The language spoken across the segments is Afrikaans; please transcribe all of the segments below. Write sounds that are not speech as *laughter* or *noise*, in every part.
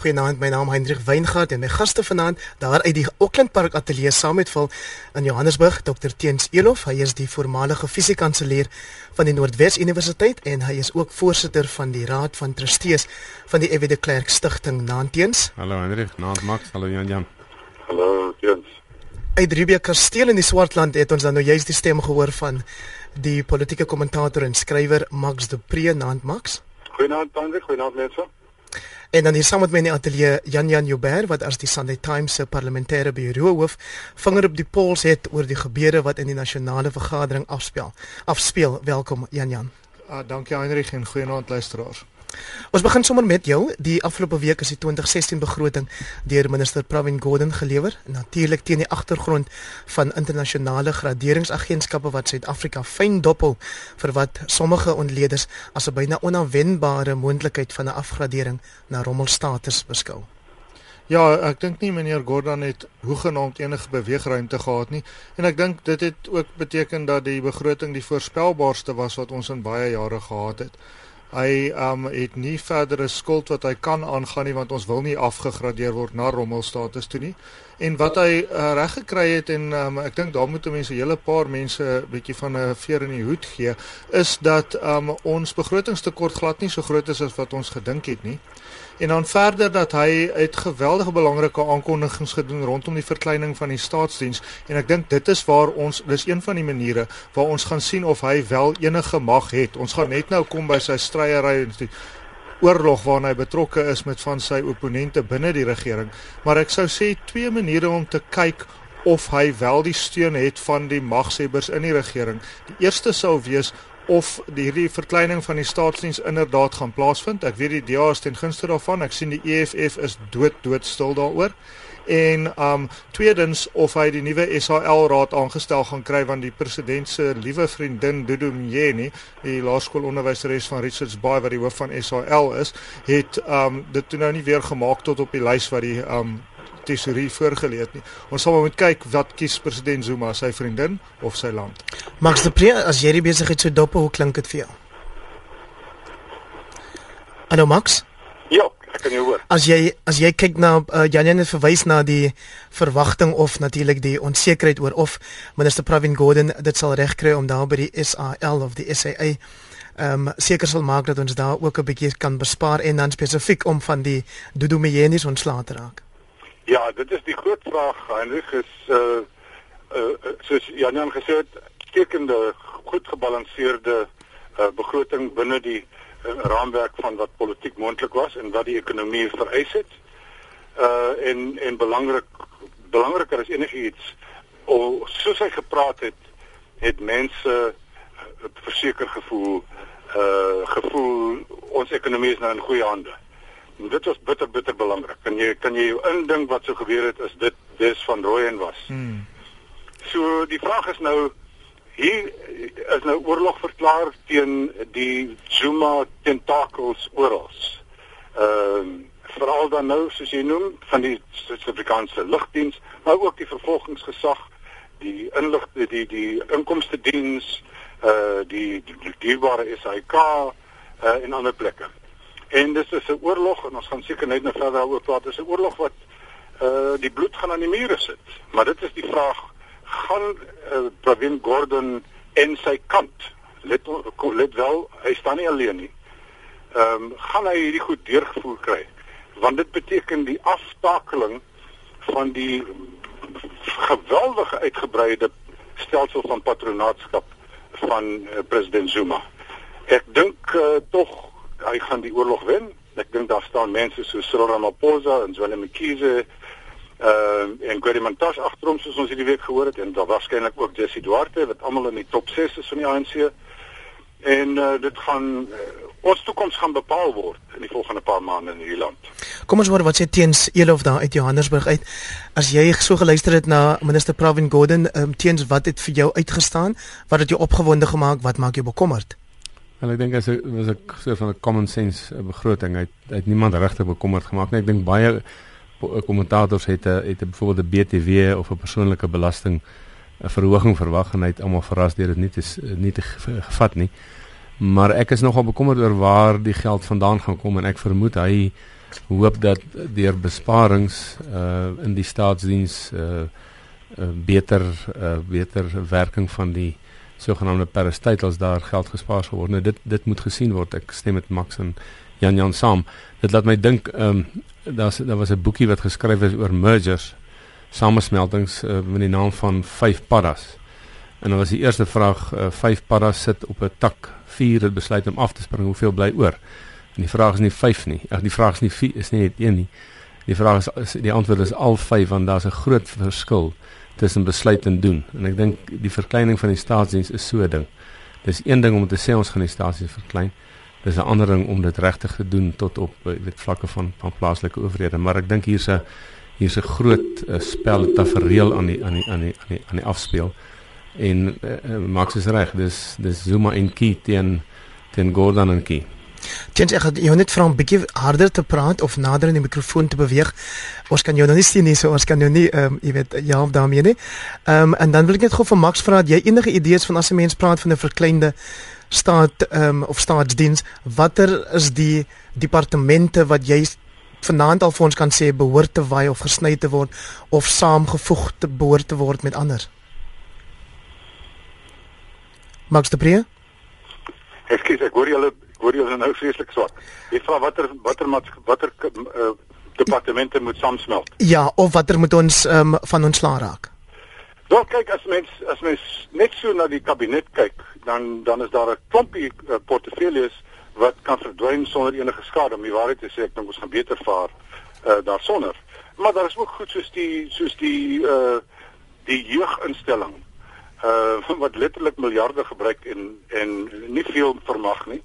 Goeienaand, my naam is Hendrik Weingart en my gaste vanaand daar uit die Auckland Park Ateljee saam met vol in Johannesburg, Dr Teens Elof. Hy is die voormalige fisiekanselier van die Noordwes Universiteit en hy is ook voorsitter van die Raad van Trustees van die Evie de Klerk Stichting Naanteens. Hallo Hendrik, naam Max, hallo Jan Jan. Hallo Teens. Uit Rubia Kasteel in die Swartland het ons dan nou juist die stem gehoor van die politieke kommentator en skrywer Max de Pre, naand Max. Goeienaand Hendrik, goeienaand mense. En dan hier saam met my in die ateljee Jan Jan Joubert wat as die Sunday Times se parlementêre bureau hoof vinger op die pols het oor die gebeure wat in die nasionale vergadering afspeel. Afspeel. Welkom Jan Jan. Ah, dankie Heinrich en goeienaand luisteraars. Ons begin sommer met jou. Die afgelope week is die 2016 begroting deur minister Pravin Gordhan gelewer, natuurlik teen die agtergrond van internasionale graderingsagentskappe wat Suid-Afrika fyn dophou vir wat sommige ontleeders as 'n byna onaanwendbare moontlikheid van 'n afgradering na rommelstatus beskou. Ja, ek dink nie meneer Gordhan het hoegenaamd enige beweegruimte gehad nie en ek dink dit het ook beteken dat die begroting die voorspelbaarste was wat ons in baie jare gehad het. Hy um het nie verdere skuld wat hy kan aangaan nie want ons wil nie afgegradeer word na rommelstatus toe nie. En wat hy uh, reg gekry het en um, ek dink daar moet mense 'n hele paar mense 'n bietjie van 'n veer in die hoed gee is dat um ons begrotingstekort glad nie so groot is as wat ons gedink het nie. En dan verder dat hy uit geweldige belangrike aankondigings gedoen rondom die verkleining van die staatsdiens en ek dink dit is waar ons dis een van die maniere waar ons gaan sien of hy wel enige mag het. Ons gaan net nou kom by sy stryery en die oorlog waarna hy betrokke is met van sy opponente binne die regering, maar ek sou sê twee maniere om te kyk of hy wel die steun het van die magshebbers in die regering. Die eerste sou wees of hierdie verkleining van die staatsdiens inderdaad gaan plaasvind. Ek weet die DA is ten gunste daarvan. Ek sien die EFF is dood dood stil daaroor. En um tweedens of hy die nuwe SAL raad aangestel gaan kry want die president se liewe vriendin Dudu Mjeni, die laerskoolonderwyseres van Richards Bay wat die hoof van SAL is, het um dit toe nou nie weer gemaak tot op die lys wat die um tesorie voorgeleed nie. Ons sal moet kyk wat kies president Zuma, sy vriendin of sy land. Max de Pre, as jy die besigheid so dop, hoe klink dit vir jou? Hallo Max? Ja, ek kan jou hoor. As jy as jy kyk na uh, Janine het verwys na die verwagting of natuurlik die onsekerheid oor of minister Pravin Gordhan dit sal regkry om daar by die SAL of die SAA ehm um, seker sal maak dat ons daar ook 'n bietjie kan bespaar en dan spesifiek om van die Dudu Mjenis ontslae te raak. Ja, dit is die groot vraag. Heinrich is uh uh soos Jan gesê het, tekende goed gebalanseerde uh begroting binne die uh, raamwerk van wat politiek moontlik was en wat die ekonomie vereis het. Uh en en belangrik belangriker as enigiets of soos hy gepraat het, het mense verseker gevoel uh gevoel ons ekonomie is nou in goeie hande dit was bitter bitter belangrik. Kan jy kan jy jou indink wat sou gebeur het as dit dis van Rooyen was? Hmm. So die vraag is nou hier is nou oorlog verklaar teen die Zuma tentakels oral. Ehm uh, veral dan nou soos jy noem van die Suid-Afrikaanse lugdiens, maar ook die vervolgingsgesag, die inlig die die, die inkomste diens, uh eh, die, die, die dierbare SAIK uh en ander plekke. En dis is 'n oorlog en ons gaan seker net nou verder daaroor praat. Dis 'n oorlog wat uh die bloed gaan aan die mure sit. Maar dit is die vraag gaan uh, Pravin Gordhan en sy kant let let wel, hy staan nie alleen nie. Ehm um, gaan hy hierdie goed deurgevoer kry? Want dit beteken die aftakeling van die geweldige uitgebreide stelsel van patronaatskap van uh, president Zuma. Ek dink uh, tog hy gaan die oorlog wen. Ek dink daar staan mense so Cyril Ramaphosa en Zweli Mkhize uh en Gwede Mantashe agter hom soos ons hierdie week gehoor het en daar waarskynlik ook Jesse Duarte wat almal in die top 6 is van die ANC. En uh dit gaan uh, ons toekoms gaan bepaal word in die volgende paar maande in hierdie land. Kom ons hoor wat sê teens Elof daar uit Johannesburg uit. As jy so geluister het na minister Pravin Gordhan, um, teens wat het vir jou uitgestaan? Wat het jou opgewonde gemaak? Wat maak jou bekommerd? Wel ek dink as dit was 'n soort van 'n common sense eh, begroting. Hy het, het niemand regtig bekommerd gemaak nie. Ek dink baie eh, kommentators het eh, het 'n byvoorbeeld 'n BTW of 'n persoonlike belasting 'n verhoging verwag en hy het almal verras deur dit nie te nie te gevat nie. Maar ek is nogal bekommerd oor waar die geld vandaan gaan kom en ek vermoed hy hoop dat deur besparings uh in die staatsdiens uh, uh beter uh beter werking van die sogenaamde parastate as daar geld gespaar sou word. Nou dit dit moet gesien word. Ek stem met Max en Jan Jan saam. Dit laat my dink ehm um, daar's daar was 'n boekie wat geskryf is oor mergers, samesmeltings uh, met die naam van 5 paddas. En dan was die eerste vraag, uh, 5 paddas sit op 'n tak, 4 het besluit om af te spring, hoeveel bly oor? En die vraag is nie 5 nie. Ag die vraag is nie 4 is nie net 1 nie. Die vraag is, is die antwoord is al 5 want daar's 'n groot verskil tussen besluit en doen. En ek dink die verkleining van die staatsdiens is so 'n ding. Dis een ding om te sê ons gaan die staatsdiens verklein. Dis 'n ander ding om dit regtig te doen tot op eh, weet vlakke van van plaaslike owerhede, maar ek dink hier's 'n hier's 'n groot uh, spel tafereel aan die aan die aan die aan die aan die afspeel. En uh, Max is reg, dis dis Zuma en Key teen teen Gordon en Key. Tens ek jou net vra 'n bietjie harder te praat of nader in die mikrofoon te beweeg. Ons kan jou nou nie sien nie, so ons kan jou nie ehm um, jy weet ja of daarmee nie. Ehm um, en dan wil ek net gou vir Max vra dat jy enige idees van as 'n mens praat van 'n verkleinde staat ehm um, of staatsdiens, watter is die departemente wat jy vanaand al vir ons kan sê behoort te wy of gesny te word of saamgevoeg te behoort te word met ander? Max de Pre? Ekskuus, ek hoor julle hoor jy nou vreeslik swak. Jy vra watter watter watter uh, departemente moet saamsmelt? Ja, of watter moet ons um, van ons sla raak? Dan kyk as mens as mens net so na die kabinet kyk, dan dan is daar 'n klompie uh, portefeuilles wat kan verdwyn sonder enige skade. Om die waarheid te sê, ek dink ons gaan beter vaar uh, daarsonder. Maar daar is ook goed soos die soos die uh die jeuginstelling uh *laughs* wat letterlik miljarde gebruik en en nie veel vermag nie.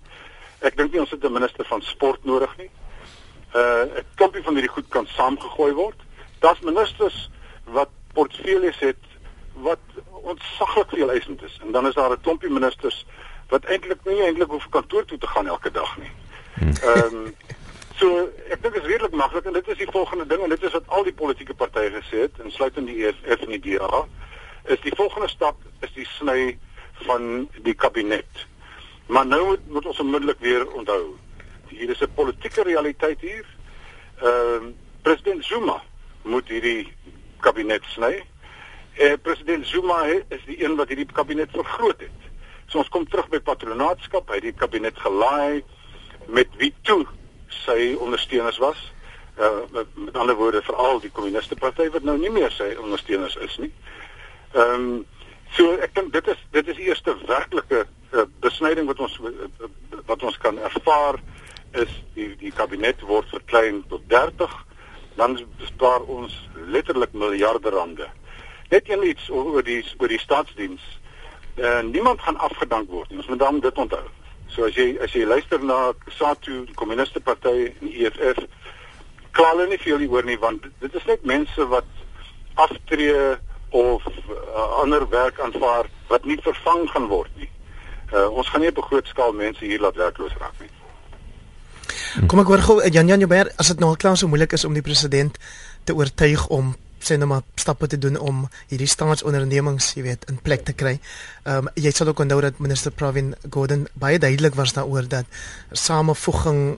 Ek dink nie ons het 'n minister van sport nodig nie. Uh 'n klompie van hierdie goed kan saamgegooi word. Daar's ministers wat portefeuilles het wat ontsaglik veel eisend is en dan is daar 'n klompie ministers wat eintlik nie eintlik hoef kantoor toe te gaan elke dag nie. Ehm um, so ek dink dit is redelik maklik en dit is die volgende ding en dit is wat al die politieke partye gesê het insluitend die EFF en die DA is die volgende stap is die sny van die kabinet. Maar nou moet, moet ons onmiddellik weer onthou. Hier is 'n politieke realiteit hier. Ehm uh, president Zuma moet hierdie kabinet sny. Eh uh, president Zuma is die een wat hierdie kabinet vergroot het. So ons kom terug by patronaatskap, hy het die kabinet gelaai met wie toe sy ondersteuners was. Uh met, met ander woorde veral die kommuniste party wat nou nie meer sy ondersteuners is nie. Ehm um, so ek dink dit is dit is die eerste werklike uh, besnyding wat ons uh, wat ons kan ervaar is die die kabinet word verklein tot 30 dan bespaar ons letterlik miljarde rande. Net een iets oor die oor die staatsdiens. Uh, niemand gaan afgedank word nie. Ons moet dan dit onthou. So as jy as jy luister na SATU, die Kommuniste Party en die EFF, kla hulle nie veel hieroor nie want dit is net mense wat aftree of uh, ander werk aanvaar wat nie vervang gaan word nie. Uh, ons gaan nie op 'n groot skaal mense hier laat werkloos raak nie. Kom ek hoor gou Jan Jan Joubert, as dit nou al klaar so moeilik is om die president te oortuig om sê nou maar stappe te doen om hierdie staatsondernemings, jy weet, in plek te kry. Ehm um, jy sal ook onthou dat minister Pravin Gordhan baie duidelik was daaroor dat samevoeging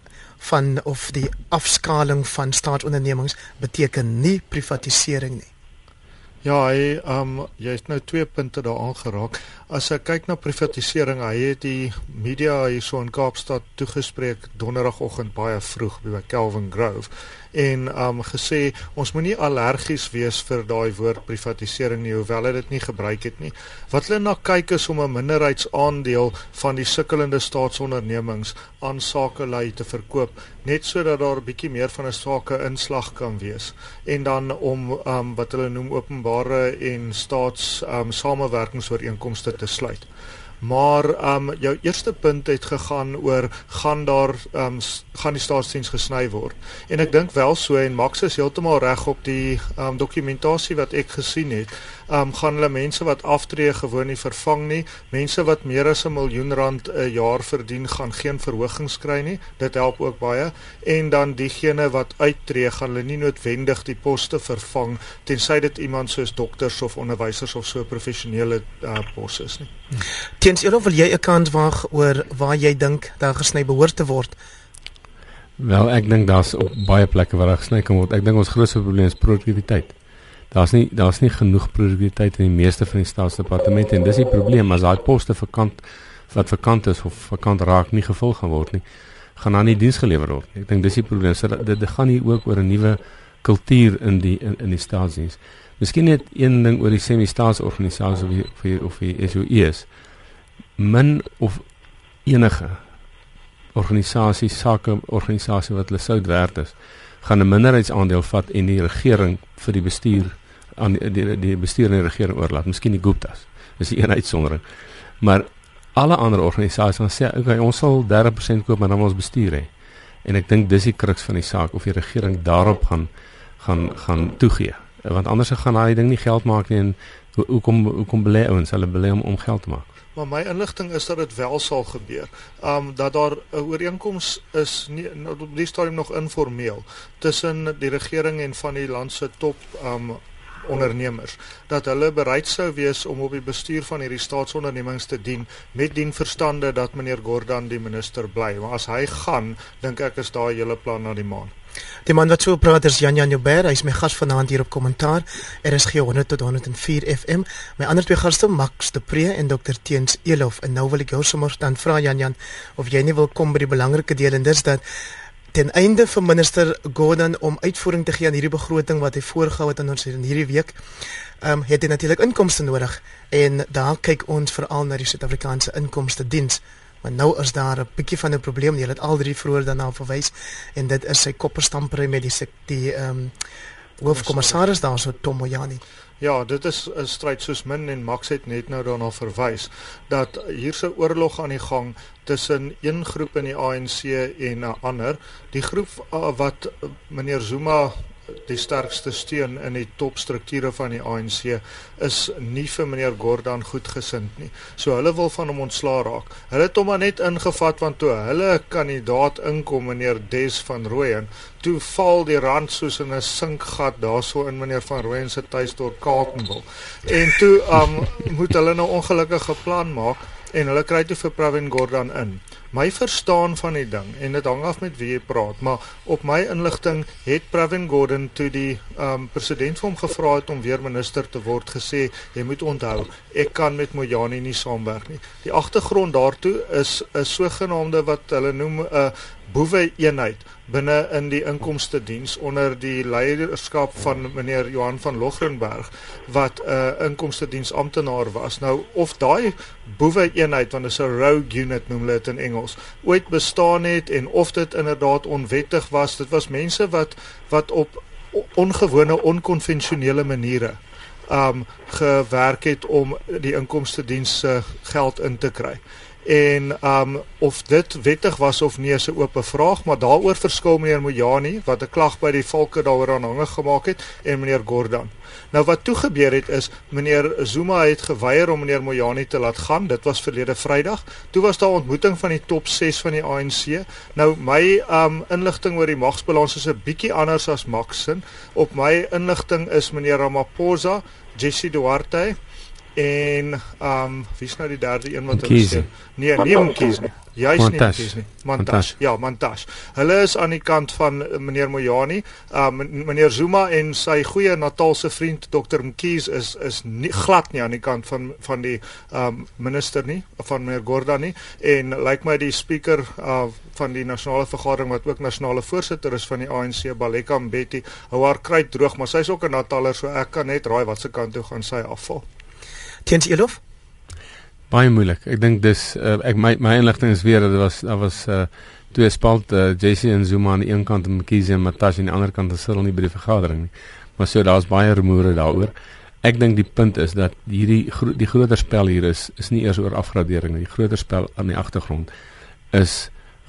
van of die afskaling van staatsondernemings beteken nie privatisering nie. Ja, hy ehm um, jy het nou twee punte daaraan geraak. As ek kyk na privatisering, hy het die media hierso in Kaapstad toegespreek donderdagoggend baie vroeg by Kelvin Grove en um gesê ons moenie allergies wees vir daai woord privatisering nie hoewel hy dit nie gebruik het nie. Wat hulle na kyk is om 'n minderheidsaandeel van die sukkelende staatsondernemings aan sakelei te verkoop net sodat daar 'n bietjie meer van 'n sake inslag kan wees en dan om um wat hulle noem openbare en staats um samewerkingsooreenkomste te sluit. Maar ehm um, jou eerste punt het gegaan oor gaan daar ehm um, gaan die staatsdiens gesny word. En ek dink wel so en Max is heeltemal reg op die ehm um, dokumentasie wat ek gesien het. Um, gaan hulle mense wat aftree gewoon nie vervang nie. Mense wat meer as 'n miljoen rand 'n jaar verdien gaan geen verhogings kry nie. Dit help ook baie. En dan diegene wat uittreë gaan hulle nie noodwendig die poste vervang tensy dit iemand soos dokters of onderwysers of so professionele uh, posse is nie. Hmm. Teens eerder wil jy 'n kans waag oor waar jy dink daar gesny behoort te word? Wel, ek dink daar's op baie plekke waar daar gesny kan word. Ek dink ons grootste probleem is produktiwiteit. Daar's nie daar's nie genoeg produktiwiteit in die meeste van die staatsdepartemente en dis die probleem as daai poste vakant wat vakant is of vakant raak nie gevul gaan word nie, gaan dan nie diens gelewer word nie. Ek dink dis die probleem. So dit, dit gaan hier ook oor 'n nuwe kultuur in die in, in die staatsdiens. Miskien net een ding oor die semi-staatsorganisasies of die, of die, of die SOE's. Min of enige organisasie sake organisasie wat hulle sout werd is gaan 'n minderheidsaandeel vat en die regering vir die bestuur aan die die, die bestuur en die regering oorlaat. Miskien die Guptas. Is 'n uitsondering. Maar alle ander organisasies gaan sê okay ons sal 30% koop maar dan ons bestuur hê. En ek dink dis die kruks van die saak of die regering daarop gaan gaan gaan toegee. Want anders gaan daai ding nie geld maak nie en hoekom hoekom belê ouens? Hulle belê om om geld te maak Maar my inligting is dat dit wel sal gebeur. Um dat daar 'n ooreenkoms is nie op die stadium nog informeel tussen die regering en van die land se top um ondernemers dat hulle bereid sou wees om op die bestuur van hierdie staatsondernemings te dien met dien verstande dat meneer Gordhan die minister bly. Maar as hy gaan, dink ek is daai hele plan na die maan. Die man wat so praat is Jan Jan Joubert, hy is my gas vanaand hier op kommentaar. Er is G100 tot 104 FM. My ander twee gaste, Max de Pre en Dr Teens Elof. En nou wil ek jou sommer dan vra Jan Jan of jy nie wil kom by die belangrike deel en dis dat ten einde vir minister Gordhan om uitvoering te gee aan hierdie begroting wat hy voorgehou het aan ons in hierdie week, ehm um, het hy natuurlik inkomste nodig en daar kyk ons veral na die Suid-Afrikaanse inkomste diens. Maar nou is daar 'n bietjie van 'n probleem. Jy het al drie vroeër daarna verwys en dit is sy kopperstamper met die die ehm um, hoofkommissaris daarso Tom Moyani. Ja, dit is 'n stryd soos min en Max het net nou daarna verwys dat hier se oorlog aan die gang tussen een groep in die ANC en 'n ander. Die groep uh, wat uh, meneer Zuma die sterkste steun in die topstrukture van die ANC is nie vir meneer Gordhan goedgesind nie. So hulle wil van hom ontslaa raak. Hulle het hom maar net ingevat want toe hulle kandidaat inkom meneer Des van Rooyen, toe val die rand soos in 'n sinkgat daarso in meneer van Rooyen se tuisdorp Kaapstad. En toe um, moet hulle nou ongelukkige plan maak en hulle kry toe vir Pravin Gordhan in my verstaan van die ding en dit hang af met wie jy praat, maar op my inligting het Pravin Gordhan toe die um president vir hom gevra het om weer minister te word gesê jy moet onthou ek kan met Mojani nie saamwerk nie. Die agtergrond daartoe is 'n sogenaamde wat hulle noem 'n uh, boewe eenheid binne in die inkomste diens onder die leierskap van meneer Johan van Logrenberg wat 'n uh, inkomste diens amptenaar was. Nou of daai boewe eenheid want dit is 'n rogue unit noem hulle dit in Engels, ooit bestaan het en of dit inderdaad onwettig was, dit was mense wat wat op ongewone onkonvensionele maniere um gewerk het om die inkomste diens se geld in te kry en um of dit wettig was of nie is 'n oop vraag maar daaroor verskil meneer Mojani wat 'n klag by die volke daaroor aanhangig gemaak het en meneer Gordhan. Nou wat toe gebeur het is meneer Zuma het geweier om meneer Mojani te laat gaan. Dit was verlede Vrydag. Toe was daar ontmoeting van die top 6 van die ANC. Nou my um inligting oor die magsbalans is 'n bietjie anders as Maxin. Op my inligting is meneer Ramaphosa, Jesse Duarte en um wie's nou die derde een wat hulle sê? Nee, nie Mkhize nie. Jy's nie Mkhize nie. Mantash. Ja, Mantash. Hulle is aan die kant van uh, meneer Mojani. Um meneer Zuma en sy goeie Natalse vriend Dr Mkhize is is nie glad nie aan die kant van van die um minister nie van meneer Gordhan nie en lyk like my die speaker uh van die nasionale vergadering wat ook nasionale voorsitter is van die ANC Baleka Mbeki hou haar kruit droog maar sy's ook 'n Nataler so ek kan net raai wat se kant toe gaan sy afval. Teens Elof? Baie moeilik. Ek dink dis uh, ek my my inligting is weer dat dit was daar was uh, twee spalt uh, JC en Zuma aan die een kant en Mkhize en Matash aan die ander kant gesit nie by die vergadering nie. Maar so daar's baie rumoere daaroor. Ek dink die punt is dat hierdie gro die groter spel hier is is nie eers oor afgradering nie. Die groter spel aan die agtergrond is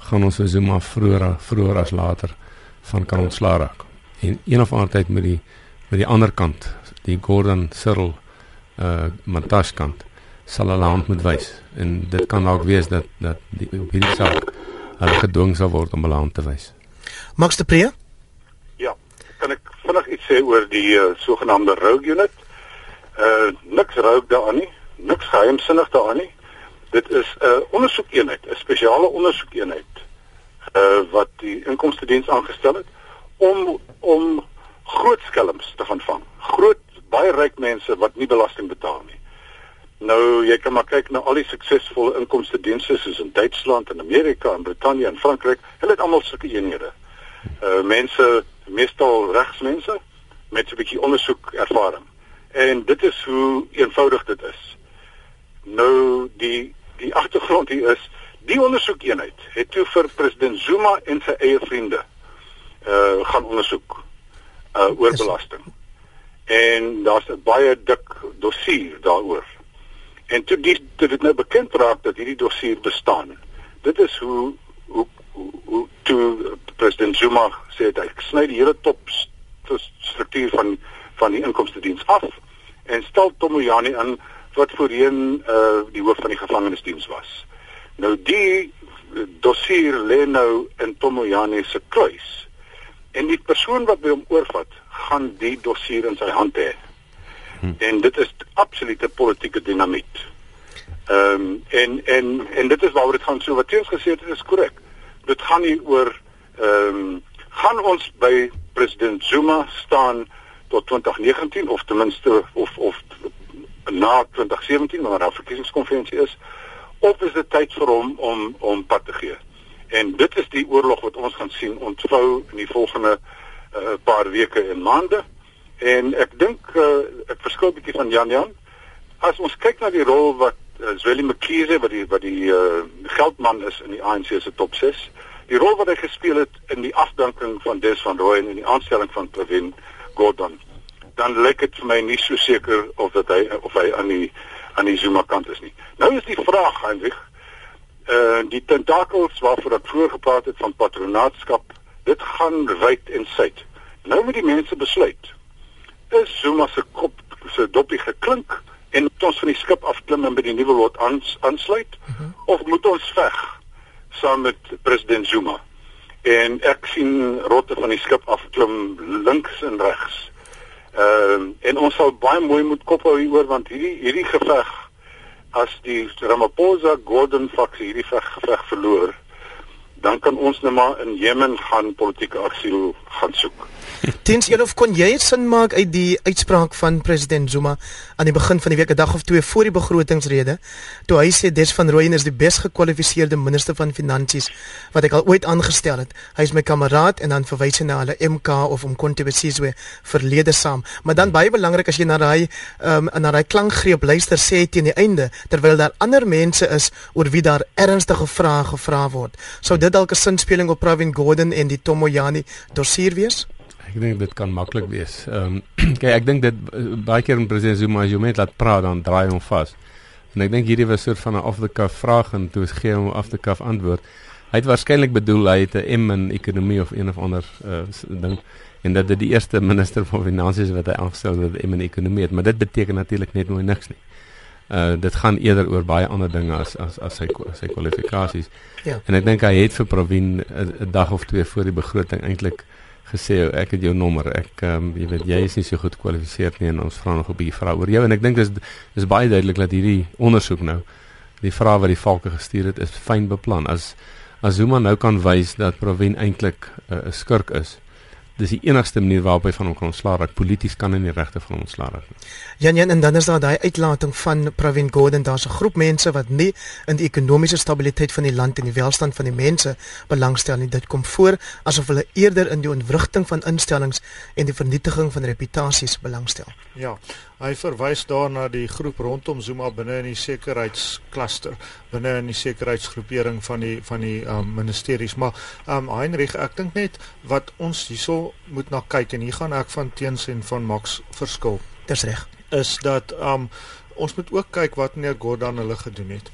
gaan ons Zuma vroeër vroeër as later van kan ontslaa raak. En een of ander tyd met die met die ander kant, die Gordon Cyril uh Matash kant sal hulle hand moet wys en dit kan dalk wees dat dat die op hierdie saak hulle gedwing sal word om hulle hand te wys. Max de Pre? Ja, kan ek vinnig iets sê oor die uh, sogenaamde rogue unit? Uh niks rogue daarin nie, niks geheimsinnig daarin nie. Dit is 'n uh, ondersoekeenheid, 'n spesiale ondersoekeenheid uh wat die inkomste diens aangestel het om om groot skelms te gaan vang. Groot baie ryk mense wat nie belasting betaal nie. Nou jy kan maar kyk na al die suksesvolle inkomste dienste soos in Duitsland en Amerika en Brittanje en Frankryk. Hulle het almal sulke eenhede. Uh mense, meestal regsmense met 'n bietjie ondersoek ervaring. En dit is hoe eenvoudig dit is. Nou die die agtergrond hier is die ondersoekeenheid het toe vir president Zuma en sy eie vriende uh gaan ondersoek uh oor belasting. En daar's 'n baie dik dossier daaroor. En toe toe dit nou bekend raak dat hierdie dossier bestaan. Dit is hoe hoe hoe, toe president Zuma sê dat hy sny die hele top struktuur van van die inkomste diens af en stel Tomoyani in wat voorheen uh die hoof van die gevangenisdiens was. Nou die dossier lê nou in Tomoyani se kluis. En die persoon wat by hom oorvat, gaan die dossier in sy hand hê. Hm. En dit is absolute politieke dinamiet. Ehm um, en en en dit is waaroor dit gaan so wat teens gesê het is korrek. Dit gaan nie oor ehm um, gaan ons by president Zuma staan tot 2019 of ten minste of of na 2017 wanneer daar verkiesingskonferensie is of is dit tyd vir hom om om pad te gee. En dit is die oorlog wat ons gaan sien ontvou in die volgende uh, paar weke en maande. En ek dink uh, ek verskil bietjie van Jan Jan. As ons kyk na die rol wat uh, Zweli Mkhize wat die wat die uh, geldman is in die ANC se top 6, die rol wat hy gespeel het in die afdanking van Des van Rooyen en die aanstelling van Pravin Gordhan dan lyk dit vir my nie so seker of dat hy of hy aan die aan die Zuma kant is nie. Nou is die vraag, Hendrik, eh uh, die tentakels waarvoor ek vroeër gepraat het van patronaatskap, dit gaan wyd en suid. Nou moet die mense besluit. Is Zuma se kop se dopie geklink en moet ons van die skip afklim en by die nuwe lot ans, aansluit uh mhm. -huh. of moet ons veg saam met president Zuma? En ek sien rotte van die skip afklim links en regs. Ehm uh, en ons sal baie mooi moet kop hou hieroor want hierdie hierdie geveg as die Ramaphosa Gordon faksie hierdie geveg, geveg verloor, dan kan ons net maar in Jemen gaan politieke asiel gaan soek. *laughs* Tens Elof kon jy sin maak uit die uitspraak van president Zuma aan die begin van die week 'n dag of twee voor die begrotingsrede toe hy sê Des van Rooyen is die besgekwalifiseerde minister van finansies wat ek al ooit aangestel het. Hy is my kameraad en dan verwys hy na hulle MK of om kon te besizwe verlede saam. Maar dan baie belangrik as jy na daai um, na daai klankgreep luister sê teen die einde terwyl daar ander mense is oor wie daar ernstige vrae gevra word. Sou dit dalk 'n sinspeling op Pravin Gordhan en die Tomoyani dossier wees? Ek dink dit kan maklik wees. Ehm um, *clears throat* kyk ek dink dit baie keer in president Zuma as jy met laat praat dan draai hom vas. En ek dink hierdie was 'n soort van 'n off the cuff vraag en toe gee hom off the cuff antwoord. Hy het waarskynlik bedoel hy het 'n M in ekonomie of een of ander uh, ding en dat dit die eerste *laughs* minister van finansies wat hy aangestel het wat M in ekonomie het, maar dit beteken natuurlik net nooit niks nie. Uh dit gaan eerder oor baie ander dinge as as as sy sy kwalifikasies. Ja. En ek dink hy het vir Provin 'n dag of twee voor die begroting eintlik gesê ek het jou nommer. Ek ehm um, jy weet jy is nie so goed gekwalifiseer nie en ons vra nog 'n bietjie vra oor jou en ek dink dis dis baie duidelik dat hierdie ondersoek nou die vrae wat die valke gestuur het is fyn beplan. As as Zuma nou kan wys dat Provin eintlik eh, 'n uh, skurk is dis die enigste manier waarop hy van hom kan ontslaa raak. Polities kan nie regte van hom ontslaa raak nie. Jan Jan en dan is daar daai uitlating van Pravin Gordhan, daar's 'n groep mense wat nie in die ekonomiese stabiliteit van die land en die welstand van die mense belangstel nie. Dit kom voor asof hulle eerder in die ontwrigting van instellings en die vernietiging van reputasies belangstel. Ja, hy verwys daar na die groep rondom Zuma binne in die sekuriteitskluster, binne in die sekuriteitsgroepering van die van die um, ministeries. Maar um Heinrich, ek dink net wat ons hierso moet na kyk en hier gaan ek van teens en van Max verskil. Dis reg. Is dat um ons moet ook kyk wat meneer Gordhan hulle gedoen het.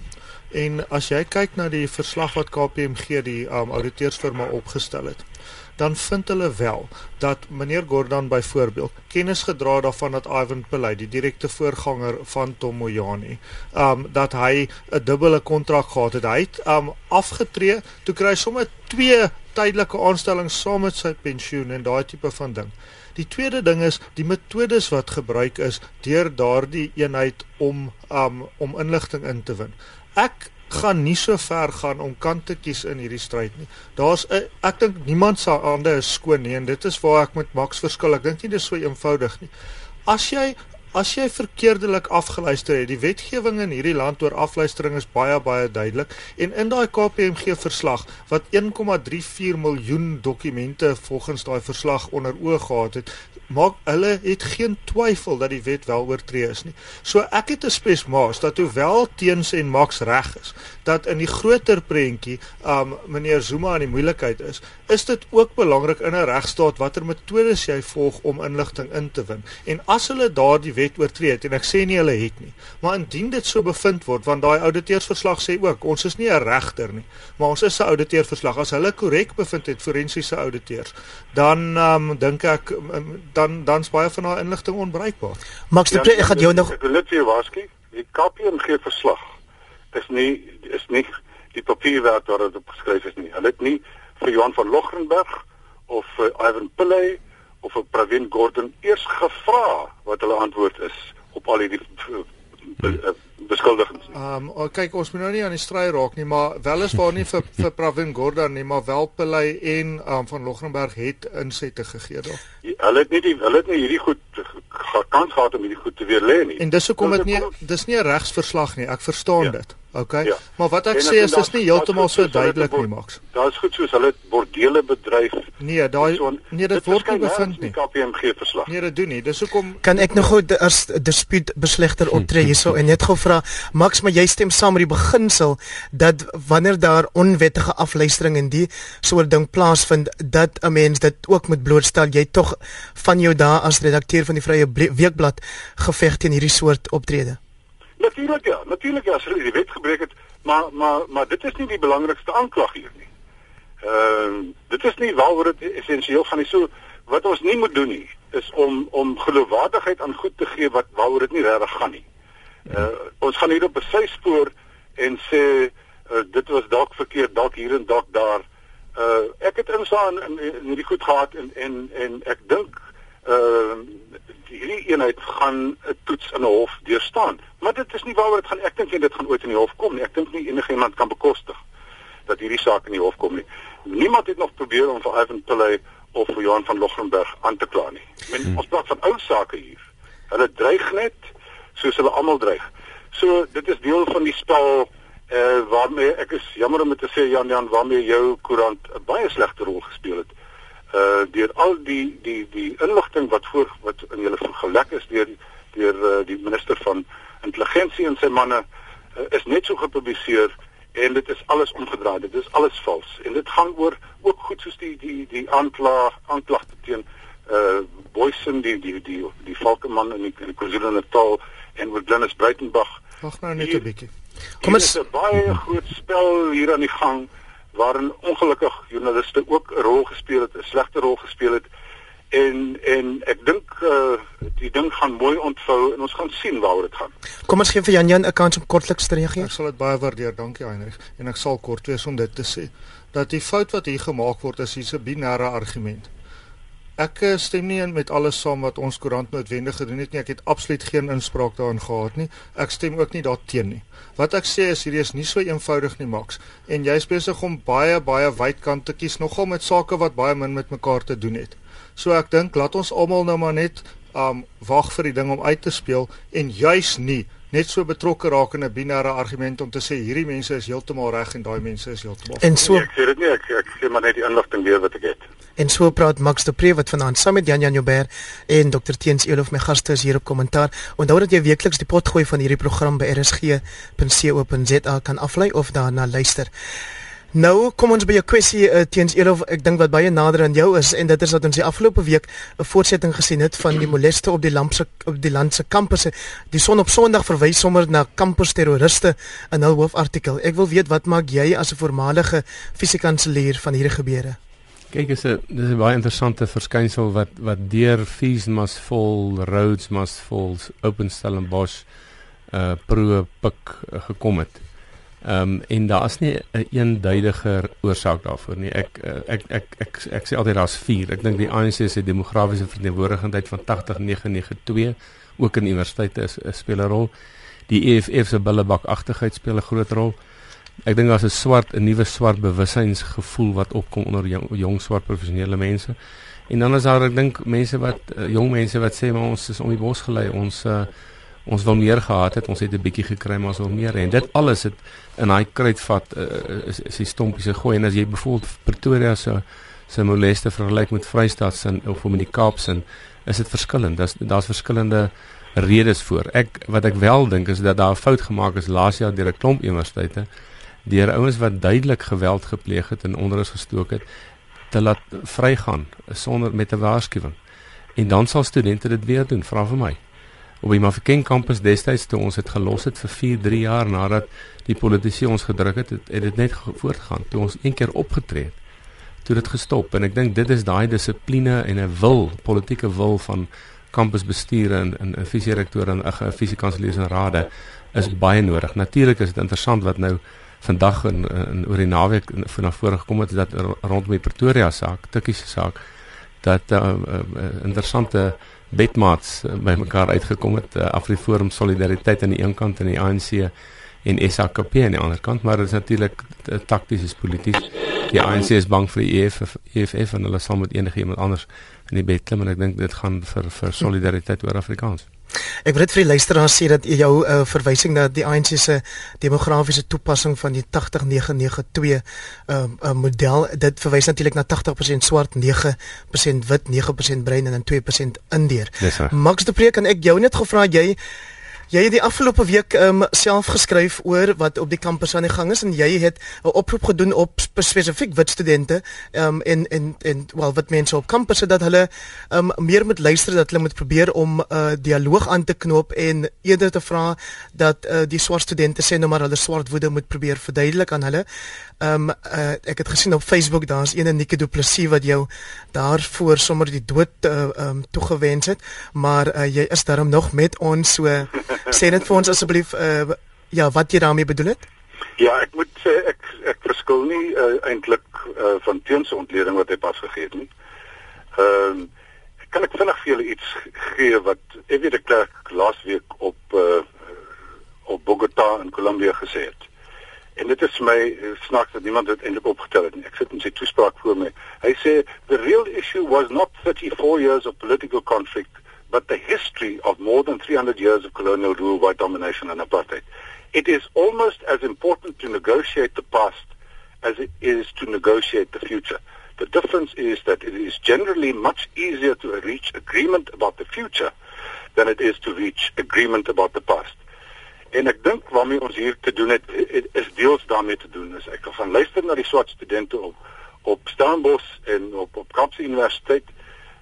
En as jy kyk na die verslag wat KPMG die um ouditeursfirma opgestel het, dan vind hulle wel dat meneer Gordhan byvoorbeeld kennis gedra daarvan dat Ivan Pillay die direkte voorganger van Tom Moyani um dat hy 'n dubbele kontrak gehad het. Hy het um afgetree toe kry hy sommer twee tydelike aanstellings saam met sy pensioen en daai tipe van ding. Die tweede ding is die metodes wat gebruik is deur daardie eenheid om um om inligting in te win. Ek gaan nie so ver gaan om kant te kies in hierdie stryd nie. Daar's ek dink niemand se hande is skoon nie en dit is waar ek met Max verskil. Ek dink nie dis so eenvoudig nie. As jy as jy verkeerdelik afgeluister het, die wetgewing in hierdie land oor afluistering is baie baie duidelik. En in daai KPMG verslag wat 1,34 miljoen dokumente volgens daai verslag onder oog gehad het, maak hulle het geen twyfel dat die wet wel oortree is nie. So ek het 'n spesmaas dat hoewel teens en Max reg is, dat in die groter prentjie, um meneer Zuma in die moeilikheid is, is dit ook belangrik in 'n regstaat watter metodes jy volg om inligting in te win. En as hulle daardie wet oortree het en ek sê nie hulle het nie, maar indien dit so bevind word want daai ouditeursverslag sê ook ons is nie 'n regter nie, maar ons is 'n ouditeursverslag. As hulle korrek bevind het forensiese ouditeurs, dan um dink ek um, dan dan's baie van daai inligting onbruikbaar. Max de ja, Pre, ek gaan jou nog ek wil net weer waarsku. Die KPMG verslag is nie is nie die papierwerk wat dit geskryf is nie. Hulle het nie vir Johan van Logrenberg of vir Ivan Pillay of vir Pravin Gordhan eers gevra wat hulle antwoord is op al hierdie beskuldigings. Ehm um, kyk ons moet nou nie aan die stry raak nie, maar wel is waar nie vir *laughs* vir Pravin Gordhan nie, maar wel Pillay en um, van Logrenberg het insette gegee daar. Hulle het nie die hulle het nie hierdie goed kans gehad om hierdie goed te weer lê nie. En dis hoekom dit nie dis nie 'n regsverslag nie. Ek verstaan ja. dit. Okay. Ja. Maar wat ek en sê is dis nie heeltemal so duidelik nie, Max. Daar's goed soos hulle bordele bedryf. Nee, daai nee, dit word nie bevind nie. KPMG verslag. Nee, dit doen nie. Dis hoekom Kan ek nog gou as dispuut beslegter optree hierso en net gou vra Max, maar jy stem saam met die beginsel dat wanneer daar onwettige afluistering en die soort ding plaasvind dat 'n mens dit ook moet blootstel. Jy tog van jou dae as redakteur van die Vrye Weekblad geveg teen hierdie soort optrede. Natuurlik ja, natuurlik ja, hulle die wet gebreek het, maar maar maar dit is nie die belangrikste aanklag hier nie. Ehm uh, dit is nie waaroor dit essensieel gaan nie. So wat ons nie moet doen nie is om om geloofwaardigheid aan goed te gee wat waaroor dit nie regtig gaan nie. Uh ons gaan hier op 'n syspoor en sê uh, dit was dalk verkeerd, dalk hier en dalk daar. Uh ek het insaan in, in, in hierdie goed gehad en en en ek dink uh hierdie eenheid gaan 'n toets in 'n hof deurstaan. Maar dit is nie waaroor dit gaan. Ek dink dit gaan ooit in die hof kom nie. Ek dink nie enigiemand kan bekostig dat hierdie saak in die hof kom nie. Niemand het nog probeer om vir Ivan Pillay of vir Johan van Logrenberg aan te kla nie. Men, hmm. Ons praat van ou sake hier. Hulle dreig net soos hulle almal dreig. So dit is deel van die spel eh uh, waarmee ek is jammer om te sê Jan Jan waarmee jou koerant 'n baie slegte rol gespeel het uh deur al die die die inligting wat voor wat in julle gelek is deur deur uh, die minister van intelligensie en sy manne uh, is net so gepubliseer en dit is alles omgedraai. Dit is alles vals. En dit gaan oor ook goed soos die die die aanklag aanklagte teen uh Boysen die die die die Falkeman in die, die KwaZulu-Natal en oor Glennis Breitenberg. Wag nou net 'n bietjie. kom ons 'n baie groot spel hier aan die gang waarin ongelukkig joernaliste ook 'n rol gespeel het, 'n slegte rol gespeel het. En en ek dink uh die ding gaan mooi ontvou en ons gaan sien waaroor dit gaan. Kom ons gee vir Jan Jan 'n kans om kortliks te reageer. Ek sal dit baie waardeer, dankie Heinrich. En ek sal kort wees om dit te sê dat die fout wat hier gemaak word is hier's 'n binêre argument. Ek eh, stem nie in met alles saam wat ons koerant noodwendig gedoen het nie. Ek het absoluut geen inspraak daarin gehad nie. Ek stem ook nie daarteen nie. Wat ek sê is hierdie is nie so eenvoudig nie, Max. En jy's besig om baie baie wyd kant te kies nogal met sake wat baie min met mekaar te doen het. So ek dink laat ons almal nou maar net um wag vir die ding om uit te speel en juis nie net so betrokke raak in 'n binêre argument om te sê hierdie mense is heeltemal reg en daai mense is heeltemal En so nee, ek sê dit nie ek ek sê maar net die inligting weer wat ek het. En so praat Max de Pre wat vanaand saam met Jan Jan Joubert en Dr Teens Elof my gaste is hier op kommentaar. Onthou dat jy weekliks die pot gooi van hierdie program by rsg.co.za kan aflaai of daarna luister. Nou kom ons by 'n kwessie uh, teens Elof ek dink wat baie nader aan jou is en dit is dat ons die afgelope week 'n voortsetting gesien het van die moleste op die lampse op die land se kampusse. Die son op Sondag verwys sommer na kampusterroriste in hul hoofartikel. Ek wil weet wat maak jy as 'n voormalige fisiekanselier van hierdie gebeure? Kyk, is 'n dis 'n baie interessante verskynsel wat wat deur Fees must fall, Roads must fall, Open Stellenbosch uh pro pik uh, gekom het. Ehm um, en daar is nie 'n een eenduidige oorsaak daarvoor nie. Ek uh, ek ek ek ek, ek sê altyd daar's 4. Ek dink die ANC se demografiese verteenwoordigingheid van 80992 ook in universiteite is 'n speel 'n rol. Die EFF se billebakagtigheid speel 'n groot rol ek dink daar's 'n swart 'n nuwe swart bewussynsgevoel wat opkom onder jong, jong swart professionele mense. En dan is daar ek dink mense wat uh, jong mense wat sê maar ons is om die bos gelei. Ons uh, ons wil meer gehad het. Ons het 'n bietjie gekry maar ons wil meer en dit alles het in daai kruitvat uh, is is die stompies gegooi en as jy byvoorbeeld Pretoria se se moleste vergelyk met Vrystaat se of met die Kaap se is dit verskillend. Daar's daar's verskillende redes voor. Ek wat ek wel dink is dat daar 'n fout gemaak is laas jaar deur 'n klomp universiteite deur ouens wat duidelik geweld gepleeg het en onder is gestook het te laat vrygaan sonder met 'n waarskuwing. En dan sal studente dit weer doen, vra vir my. Op die Mafeking kampus destyds toe ons het gelos het vir 4, 3 jaar nadat die politici ons gedruk het, het dit net voortgegaan. Toe ons een keer opgetree het, toe dit gestop en ek dink dit is daai dissipline en 'n wil, politieke wil van kampusbestuur en en fisierektore en ag fisiekanseliers en rade is baie nodig. Natuurlik is dit interessant wat nou vandag in, in oor die naweek van na vore gekom het dat rondom die Pretoria saak, Tikkie se saak dat uh, uh, interessante bedmaats uh, by mekaar uitgekom het uh, Afriforum Solidariteit aan die een kant en die ANC en SAKP aan die ander kant maar dit is natuurlik takties is polities die ANC is bang vir die EFF, EFF en hulle sal met enige iemand anders in die bed klim en ek dink dit gaan vir vir solidariteit oor Afrikaans. Ek wil net vir die luisteraars sê dat jou uh, verwysing na die ANC se demografiese toepassing van die 80992 uh, uh, model dit verwys natuurlik na 80% swart, 9% wit, 9% bruin en dan 2% indeer. Max de Preek en ek jou net gevra jy Jy het die afgelope week um, self geskryf oor wat op die kampus aan die gang is en jy het 'n oproep gedoen op spesifiek wit studente um, en en en wel wat mense op kampus dat hulle um, meer moet luister dat hulle moet probeer om 'n uh, dialoog aan te knoop en eerder te vra dat uh, die swart studente sê nou maar hulle swart woede moet probeer verduidelik aan hulle. Um, uh, ek het gesien op Facebook daar's een en Nike Du Plessis wat jou daarvoor sommer die dood uh, um, toegewens het, maar uh, jy is daarom nog met ons so sê net vir ons asseblief uh, ja, wat jy daarmee bedoel het? Ja, ek moet sê ek ek verskil nie uh, eintlik uh, van teense ontleding wat hy pas gegee het nie. Ehm um, kan ek vinnig vir julle iets gee wat Evie de Klerk laasweek op uh, op Bogota in Kolumbia gesê het. En dit is my eh, snaaks dat niemand dit eintlik opgetel het nie. Ek sit in sy toespraak voor my. Hy sê the real issue was not 34 years of political conflict, but the history of more than 300 years of colonial rule, white domination and apartheid. It is almost as important to negotiate the past as it is to negotiate the future. The difference is that it is generally much easier to reach agreement about the future than it is to reach agreement about the past. En ek dink waarmee ons hier te doen het is deels daarmee te doen. Is ek gaan luister na die swart studente op op Stellenbosch en op op Kaapse Universiteit.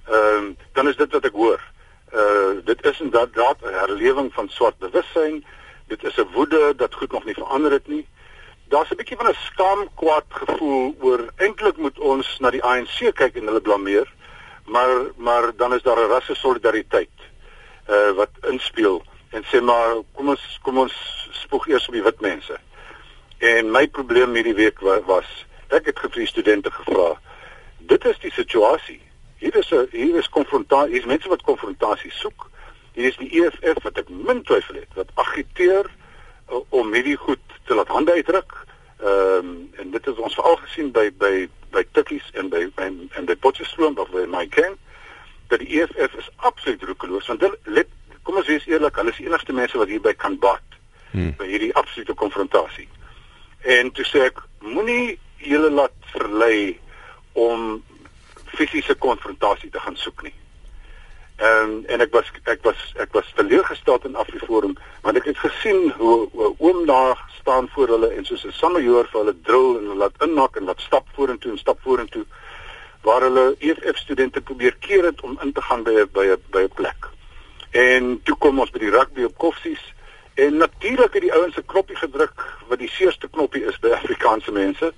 Ehm um, dan is dit wat ek hoor. Uh dit is inderdaad 'n herlewing van swart bewussyn. Dit is 'n woede dat goed nog nie verander het nie. Daar's 'n bietjie van 'n skaamkwaad gevoel oor eintlik moet ons na die ANC kyk en hulle blameer. Maar maar dan is daar 'n rasse solidariteit uh wat inspel en sê maar kom ons kom ons spoeg eers op die wit mense. En my probleem hierdie week was ek het vir studente gevra. Dit is die situasie. Hier is 'n hier is konfrontasie, hier is mense wat konfrontasie soek. Hier is die EFF wat ek min twyfel het wat agiteer uh, om hierdie goed te laat hande uitdruk. Ehm um, en dit is ons veral gesien by by by Tikkies en by en, en by Potchefstroom of by my camp dat die EFF is absoluut roekeloos want hulle kom ons wees eerlik, hulle is die enigste mense wat hierby kan bad. Hmm. by hierdie absolute konfrontasie. En toe sê ek, moenie julle laat verlei om fisiese konfrontasie te gaan soek nie. Ehm um, en ek was ek was ek was teleurgestel in Afriforum want ek het gesien hoe, hoe oom daar staan voor hulle en soos 'n sammejoer vir hulle drill en hulle laat innak en wat stap vorentoe en stap vorentoe waar hulle EFF studente probeer keer het om in te gaan by 'n by 'n by 'n plek. En toe kom ons by die rugby op koffsies en natuurlik het die ouens se knoppie gedruk wat die seerste knoppie is by Afrikaanse mense.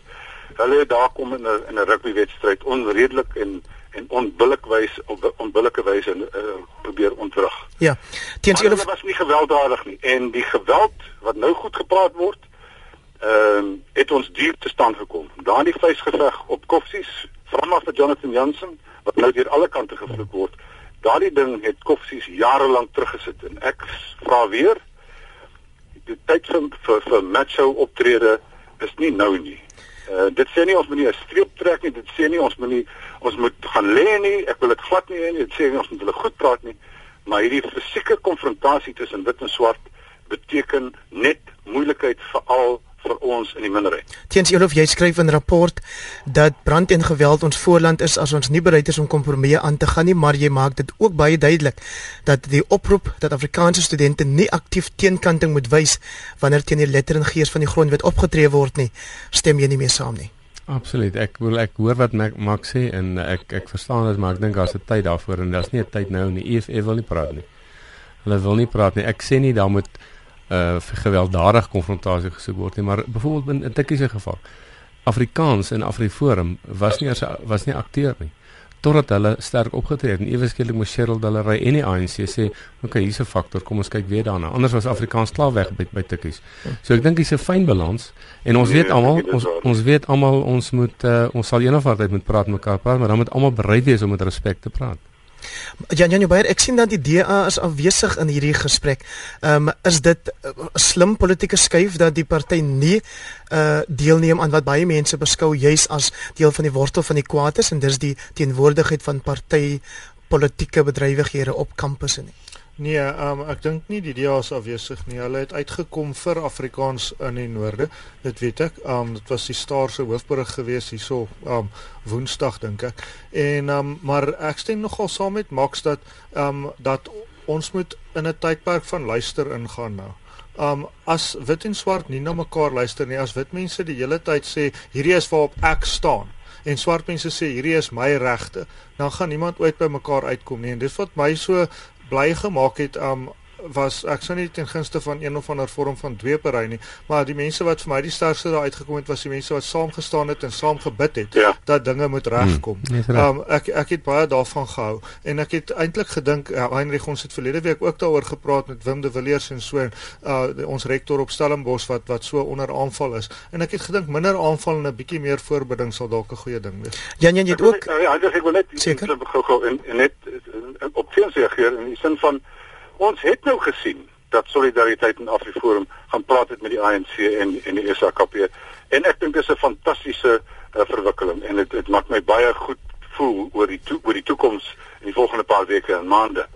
Hulle daar kom in 'n in 'n rugby wedstryd onredelik en en onbillik wys op onbillike wyse uh, probeer ontwrig. Ja. Teens hulle was nie gewelddadig nie en die geweld wat nou goed gepraat word, ehm uh, het ons diep te staan gekom. Daardie vuisgeveg op koffsies, veral vir Jonathan Jansen wat nou deur alle kante gevloek word daardie ding het koffsies jare lank teruggesit en ek vra weer die tyd vir vir, vir macho optrede dis nie nou nie. Uh dit sê nie ons moet nie 'n streep trek nie, dit sê nie ons moet nie ons moet gaan lê nie. Ek wil dit glad nie hê nie. Dit sê nie ons moet hulle goed praat nie. Maar hierdie fisieke konfrontasie tussen wit en swart beteken net moeilikheid vir al vir ons in die minderheid. Teens Elof, jy skryf in 'n rapport dat brand en geweld ons voorland is as ons nie bereid is om kompromieë aan te gaan nie, maar jy maak dit ook baie duidelik dat die oproep dat Afrikaanse studente nie aktief teenkanting moet wys wanneer teen die letter en gees van die grondwet opgetree word nie, stem jy nie mee saam nie. Absoluut. Ek wil ek hoor wat Max sê en ek ek verstaan dit, maar ek dink daar's 'n tyd daarvoor en daar's nie 'n tyd nou nie. EFF wil nie praat nie. Hulle wil nie praat nie. Ek sê nie daar moet uh gewelddadige konfrontasie gesoek word nie, maar byvoorbeeld in 'n tikkie se geval. Afrikaans in Afriforum was nie as was nie akteur nie totdat hulle sterk opgetree het en ewe skielik moes Cheryl Dalery en die ANC sê, "Oké, hier's 'n faktor, kom ons kyk weer daarna." Anders was Afrikaans klaar weg by by tikkies. So ek dink dis 'n fyn balans en ons nee, weet almal ons ons weet almal ons moet uh, ons sal eendag altyd moet praat mekaar praat, maar dan moet almal bereid wees om met respek te praat. Jan Jan Beier, ek sien dat die DA is afwesig in hierdie gesprek. Ehm um, is dit 'n uh, slim politieke skuif dat die party nie uh deelneem aan wat baie mense beskou juis as deel van die wortel van die kwaad is en dis die teenwoordigheid van party politieke bedrywighede op kampusse nie. Nee, um, ek dink nie die DA is afwesig nie. Hulle het uitgekom vir Afrikaans in die noorde. Dit weet ek. Um dit was die Star se hoofberig geweest hierso um Woensdag dink ek. En um maar ek stem nogal saam met Max dat um dat ons moet in 'n tydperk van luister ingaan nou. Um as wit en swart nie na mekaar luister nie, as wit mense die hele tyd sê hierdie is waarop ek staan en swart mense sê hierdie is my regte, dan gaan niemand ooit by mekaar uitkom nie. En dit wat my so bly gemaak het um was ek sou nie ten gunste van een of ander vorm van dweepery nie, maar die mense wat vir my die sterkste daar uitgekom het was die mense wat saam gestaan het en saam gebid het ja. dat dinge moet regkom. Hmm, um ek ek het baie daarvan gehou en ek het eintlik gedink uh, Heinrich ons het verlede week ook daaroor gepraat met Wim de Villiers en so uh ons rektor op Stellenbosch wat wat so onder aanval is en ek het gedink minder aanval en 'n bietjie meer voorbereiding sal dalk 'n goeie ding wees. Jan Jan jy het ook Ja, ek wil net gou-gou en, en net op teens reageer in die sin van ons het nou gesien dat solidariteit in Afriforum gaan praat het met die ANC en en die SAKP en ek dink dis 'n fantastiese uh, verwikkeling en dit dit maak my baie goed voel oor die to, oor die toekoms in die volgende paar weke en maande.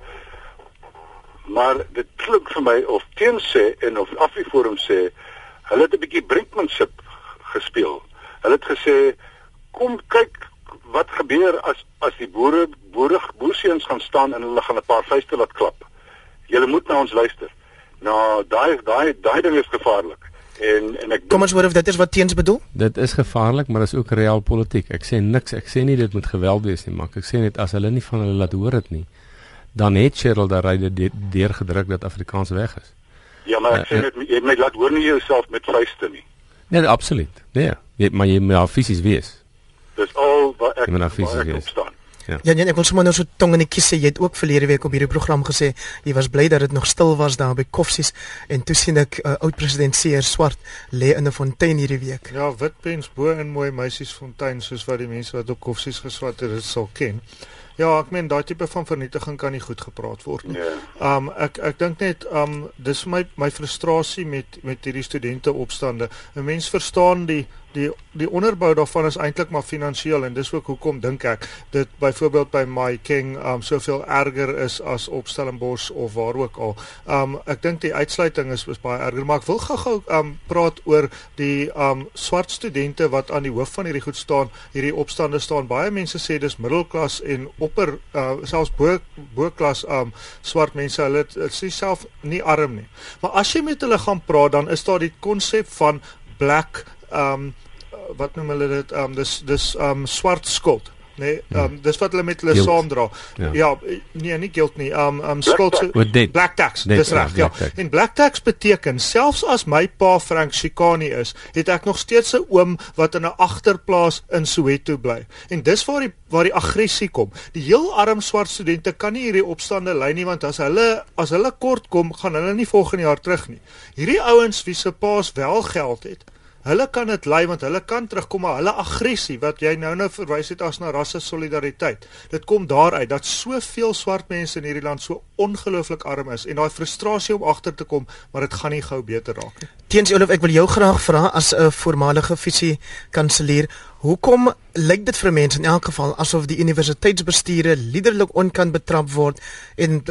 Maar dit klink vir my of teen sê en of Afriforum sê hulle het 'n bietjie brinkmanship gespeel. Hulle het gesê kom kyk wat gebeur as as die boere boere boerseuns gaan staan en hulle gaan 'n paar vuiste laat klap julle moet na ons luister. Nou daai daai daai ding is gevaarlik. En en ek Kom ons hoor of dit is wat teens bedoel? Dit is gevaarlik, maar dit is ook reël politiek. Ek sê niks, ek sê nie dit moet geweld wees nie, maar ek sê net as hulle nie van hulle laat hoor dit nie, dan het Cheryl daar ryde deurgedruk dat Afrikaans weg is. Ja, maar ek uh, sê net jy moet laat hoor nie jouself met vuiste nie. Nee, absoluut. Nee, jy, maar jy moet fisies wees. Dis al wat ek, ek opstaan. Ja. Ja, ja, ek wil sommer nou so tong in die kies sê jy het ook verlede week op hierdie program gesê jy was bly dat dit nog stil was daar by Koffsies en toe sien ek uh, oud president Seer Swart lê in 'n fontein hierdie week. Ja, wit pens bo in mooi meisies fontein soos wat die mense wat op Koffsies geswat het dit sal ken. Ja, ek meen daai tipe van vernietiging kan nie goed gepraat word nie. Ja. Um ek ek dink net um dis vir my my frustrasie met met hierdie studente opstande. 'n Mens verstaan die die die onderbou daarvan is eintlik maar finansiëel en dis ook hoekom dink ek dit byvoorbeeld by My King um soveel erger is as op Stellenbosch of waar ook al. Um ek dink die uitsluiting is is baie erger, maar ek wil gou-gou um praat oor die um swart studente wat aan die hoof van hierdie goed staan, hierdie opstande staan. Baie mense sê dis middelklas en opper uh selfs bo bo-klas um swart mense. Hulle is self nie arm nie. Maar as jy met hulle gaan praat, dan is daar die konsep van black um wat noem hulle dit? Um dis dis um swart skuld nee? Um hmm. dis wat hulle met hulle saamdra. Ja. ja nee nie guilt nie. Um um skuld black, black tax dis reg ja, ja. en black tax beteken selfs as my pa Frank Shikani is het ek nog steeds 'n oom wat in 'n agterplaas in Soweto bly. En dis waar die waar die aggressie kom. Die heel arm swart studente kan nie hierdie opstande lei nie want as hulle as hulle kort kom gaan hulle nie volgende jaar terug nie. Hierdie ouens wie se paas wel geld het Hulle kan dit lei want hulle kan terugkom maar hulle aggressie wat jy nou nou verwys het as na rasse solidariteit. Dit kom daaruit dat soveel swart mense in hierdie land so ongelooflik arm is en daai frustrasie om agter te kom, maar dit gaan nie gou beter raak nie. Teens Olof, ek wil jou graag vra as 'n voormalige visie kanselier, hoekom lyk dit vir mense in elk geval asof die universiteitsbestuure liderlik onkant betrap word en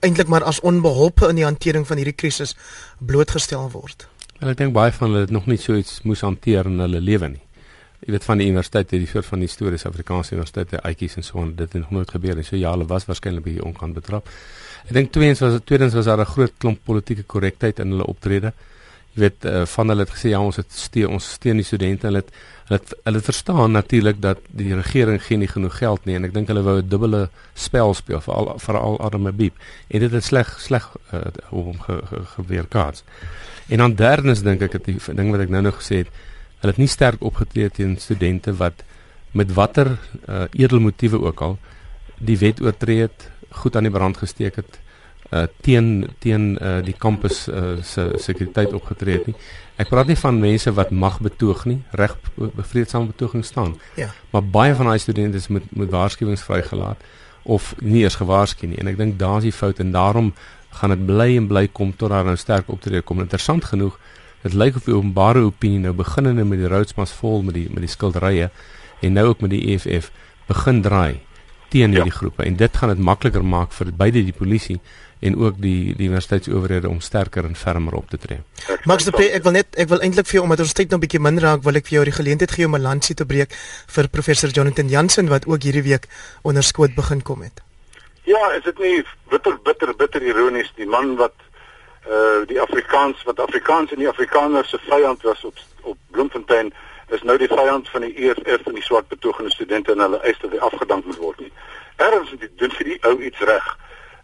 eintlik maar as onbeholpe in die hantering van hierdie krisis blootgestel word? En ek dink baie van hulle het nog nie so iets moes hanteer in hulle lewe nie. Jy weet van die universiteit, die soort van histories Afrikaanse universiteite, uitjies en so en dit het nog nooit gebeur nie. So ja, hulle was waarskynlik by onkant betrap. Ek dink tweens was tweedens was daar 'n groot klomp politieke korrektheid in hulle optrede. Jy weet uh, van hulle het gesê ja, ons het steun ons steun die studente. Hulle het hulle hulle verstaan natuurlik dat die regering geen genoeg geld nie en ek dink hulle wou 'n dubbele spel speel vir al vir al arme biep. En dit het sleg sleg uh, om ge, ge, gebeur kaats. En dan derdens dink ek dat die ding wat ek nou nog gesê het, hulle het nie sterk opgetree teen studente wat met watter uh, edelmotiewe ook al die wet oortree het, goed aan die brand gesteek het, uh, teen teen uh, die kampus uh, se sekuriteit opgetree het nie. Ek praat nie van mense wat mag betoog nie, reg bevreedsame betoging staan. Ja. Maar baie van daai studente is met met waarskuwings vrygelaat of nie eens gewaarsku nie en ek dink daar's die fout en daarom gaan dit bly en bly kom tot daar nou sterk optrede kom. Interessant genoeg, dit lyk of die openbare opinie nou beginnende met die Roodsmas vol met die met die skilderye en nou ook met die EFF begin draai teen hierdie ja. groepe en dit gaan dit makliker maak vir beide die polisie en ook die die universiteitsowerhede om sterker en fermer op te tree. Max de Pre, ek wil net ek wil eintlik vir jou omdat ons tyd nou 'n bietjie minder raak, wil ek vir jou die geleentheid gee om 'n landsie te breek vir professor Jonathan Jansen wat ook hierdie week onder skoot begin kom het. Ja, is dit nie bitter bitter bitter ironies die man wat uh die Afrikaans wat Afrikaans en die Afrikaners se vyand was op op Bloemfontein is nou die vyand van die EFF en die swart betogende studente en hulle eis dat hy afgedank moet word nie. Erns het doen vir die ou iets reg.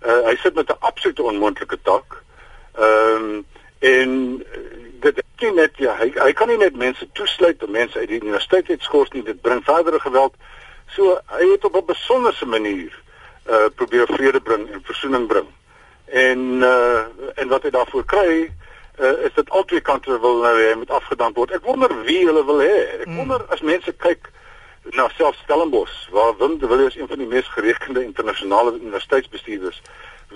Uh hy sit met 'n absolute onmoontlike taak. Ehm um, en dit is nie net ja, hy hy kan nie net mense toesluit om mense uit die universiteit uitskors nie, dit bring verdere geweld. So hy het op 'n besonderse manier uh probeer vrede bring en versoening bring. En uh en wat hy daarvoor kry uh is dit albei kante wil nou hê moet afgedank word. Ek wonder wie hulle wil hê. Ek hmm. wonder as mense kyk na self Stellenbosch waar Wim de Villiers een van die mees gerekende internasionale universiteitsbestuurders.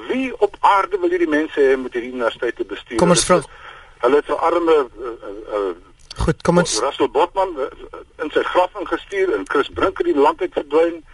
Wie op aarde wil hierdie mense hê moet hierdie universiteite bestuur? Kom ons vra. Hulle het 'n arme uh, uh, Goed, kom ons Russell Botman in sy graf ingestuur en Chris Brink het die land uit verdwyn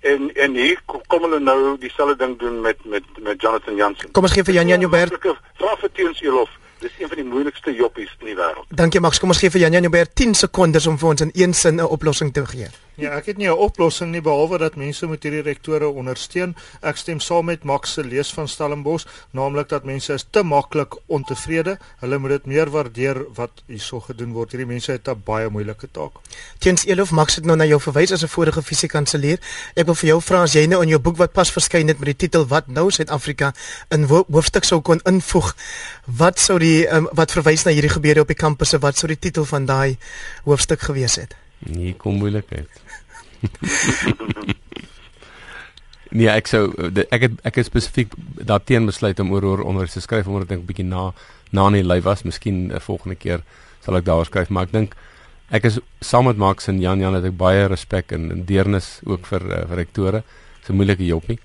en en hier kom hulle nou dieselfde ding doen met met met Jonathan Jansen. Kom ons gee vir Jan Jan Joubert. Vra vir Teens Elof. Dis een van die moeilikste joppies in die wêreld. Dankie Max. Kom ons gee vir Jan Jan Joubert 10 sekondes om vir ons in een sin 'n oplossing te gee. Ja, ek het nie 'n oplossing nie behalwe dat mense moet hierdie rektore ondersteun. Ek stem saam met Max se lees van Stellenbosch, naamlik dat mense is te maklik ontevrede. Hulle moet dit meer waardeer wat hierso gedoen word. Hierdie mense het 'n baie moeilike taak. Teens Elof Max het nou na jou verwys as 'n vorige fisiekanselier. Ek wil vir jou vra as jy nou in jou boek wat pas verskyn het met die titel Wat nou Suid-Afrika in hoofstuk sou kon invoeg, wat sou die um, wat verwys na hierdie gebeure op die kampusse, wat sou die titel van daai hoofstuk gewees het? Nee, kom moeilikheid. *laughs* nee, ek sou ek het ek het spesifiek daarteen besluit om oor oor onder te skryf omdat ek 'n bietjie na na in die lyf was, miskien 'n volgende keer sal ek daaroor skryf, maar ek dink ek is saam met Max en Jan Jan het ek baie respek en, en deernis ook vir uh, vir rektore. Dis 'n moeilike joppie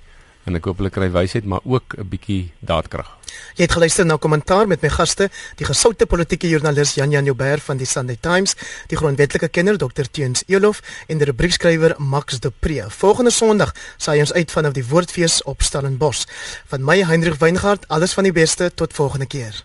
en ek hoop hulle kry wysheid maar ook 'n bietjie daadkrag. Jy het geluister na kommentaar met my gaste, die gesoute politieke joernalis Jan Jan Joubert van die Sunday Times, die grondwetlike kenner Dr Teens Elof en die rubriekskrywer Max de Pre. Volgende Sondag saai ons uit vanaf die Woordfees op Stellenbosch. Van my Hendrik Weingart, alles van die beste tot volgende keer.